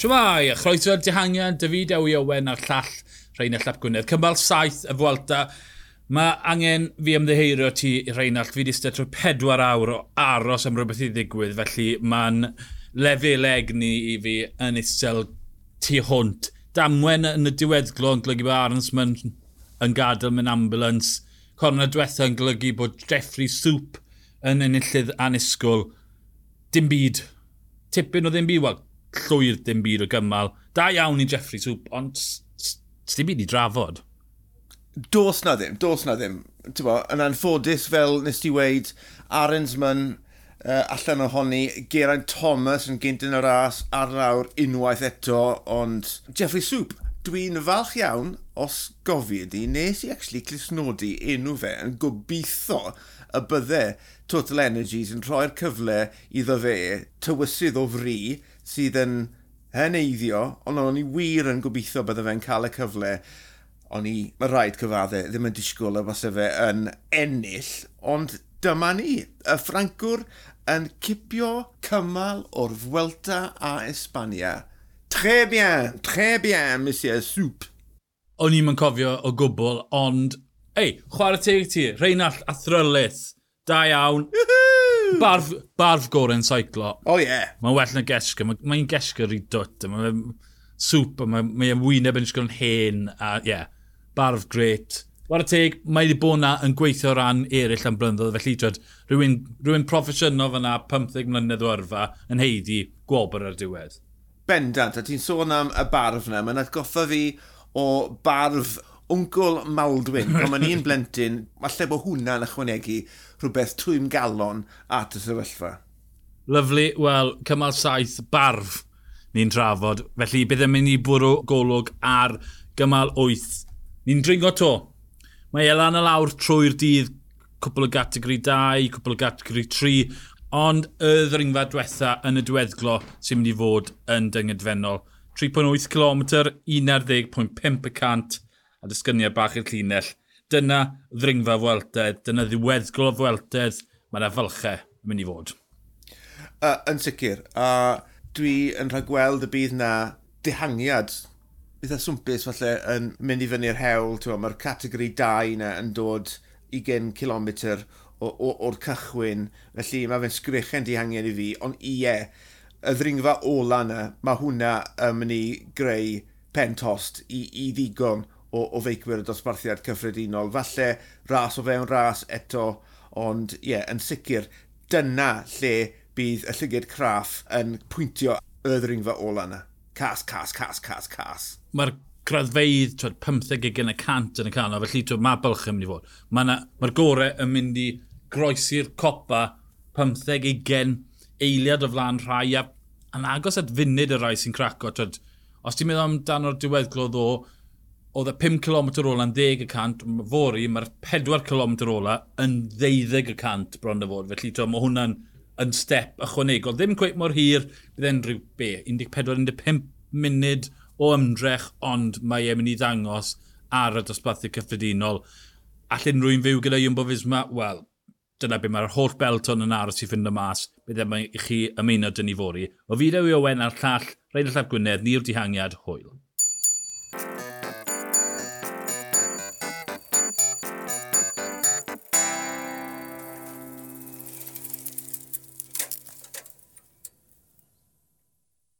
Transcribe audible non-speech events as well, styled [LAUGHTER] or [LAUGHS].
Siwmai, a chroeso'r dihangiad, David Ewi Owen a'r llall Rheinald Ap Gwynedd. Cymal saith y Fwelta. Mae angen fi ymddeheirio ti, Rheinald. Fi wedi stedd trwy pedwar awr o aros am rhywbeth i ddigwydd, felly mae'n lefel egni i fi yn isel tu hwnt. Damwen yn y diweddglo yn glygu bod Arons yn, yn gadael mewn ambulance. Corna diwetha yn golygu bod Jeffrey Soup yn enillydd anusgwl. Dim byd. Tipyn o ddim byd. Wel, llwyr dim byd o gymal. Da iawn i Jeffrey Soup, ond sti byd i drafod. Dos na ddim, dos na ddim. Bo, yn anffodus fel nes ti weid, Arensman uh, allan ohoni, Geraint Thomas yn gyntyn y ras ar lawr unwaith eto, ond Jeffrey Soup, dwi'n falch iawn os gofi ydi, nes i actually clisnodi enw fe yn gobeithio y bydde Total Energies yn rhoi'r cyfle iddo fe tywysydd o fri sydd yn heneiddio, ond o'n i wir yn gobeithio bydde fe'n cael y cyfle. O'n i, mae rhaid cyfadde, ddim yn disgwyl y fos fe yn ennill, ond dyma ni, y Ffrancwr yn cipio cymal o'r Fwelta a Espania. Tre bien, tre bien, monsieur Soup. O'n i'n cofio o gwbl, ond... Ei, chwarae teg ti, Reinald a Da iawn. [LAUGHS] barf, barf gorau'n saiclo. O oh, ie. Yeah. Mae'n well na gesga. Mae'n mae gesga rhy dwt. Mae'n soup. Mae'n mae wyneb yn ysgol yn hen. A ie, yeah, barf gret. War y teg, mae wedi bod na yn gweithio ran eraill am blynyddoedd. Felly, dweud, rhywun, rhywun proffesiynol fyna 15 mlynedd o yrfa yn heidi gwobr ar diwedd. Bendant, a ti'n sôn am y barf na, mae'n atgoffa fi o barf Wncl Maldwyn, pan ma'n un blentyn, falle bod hwnna'n ychwanegu rhywbeth twym galon at y sefyllfa. Lyflu, wel, cymal saith barf ni'n trafod. Felly bydd yn mynd i bwrw golwg ar gymal 8. Ni'n dringo to. Mae Elan y lawr trwy'r dydd, cwpl o gategori 2, cwpl o gategori 3, ond y ddringfa diwetha yn y diweddglo sy'n mynd i fod yn dyngedfennol. 3.8 km, 11.5% a dysgyniad bach i'r llinell. Dyna ddringfa fweltedd, dyna ddiweddgol o fweltedd, mae'n efalchau yn mynd i fod. Uh, yn sicr, a uh, dwi yn rhag gweld y bydd na dehangiad bydd y swmpus falle yn mynd i fyny'r hewl, mae'r categori 2 yna yn dod 20 km o'r cychwyn, felly mae fe'n sgrichen dihangiad i fi, ond ie, y ddringfa ola yna, mae hwnna yn mynd i greu pen tost i, i ddigon o, o feicwyr y dosbarthiad cyffredinol. Falle ras o fewn ras eto, ond ie, yeah, yn sicr, dyna lle bydd y llygyd craff yn pwyntio y ddringfa ola yna. Cas, cas, cas, cas, cas. Mae'r graddfeidd, twyd, 15 gigyn y cant yn y canol, felly twyd, mae bylch yn mynd i fod. Mae'r ma gore yn mynd i groesi'r copa 15 gen eiliad o flaen rhai a yn agos at funud y rhai sy'n craco. Twyd, os ti'n meddwl amdano'r diweddglo ddo, oedd y 5 km ola yn 10 y cant, fori mae'r 4 km ola yn 12 y cant bron y fod. Felly to, mae hwnna'n yn step ychwanegol. Ddim gweith mor hir, bydd e'n rhyw be, 14-15 munud o ymdrech, ond mae e'n mynd i ddangos ar y dosbarthu cyffredinol. Allen rwy'n fyw gyda Iwmbo Fisma? Wel, dyna be mae'r holl belton yn aros i ffind y mas, bydd e'n i chi ymuno dyn ni fori. O fideo i Owen a'r llall, Rhaid y Llaf Gwynedd, ni'r dihangiad, hwyl.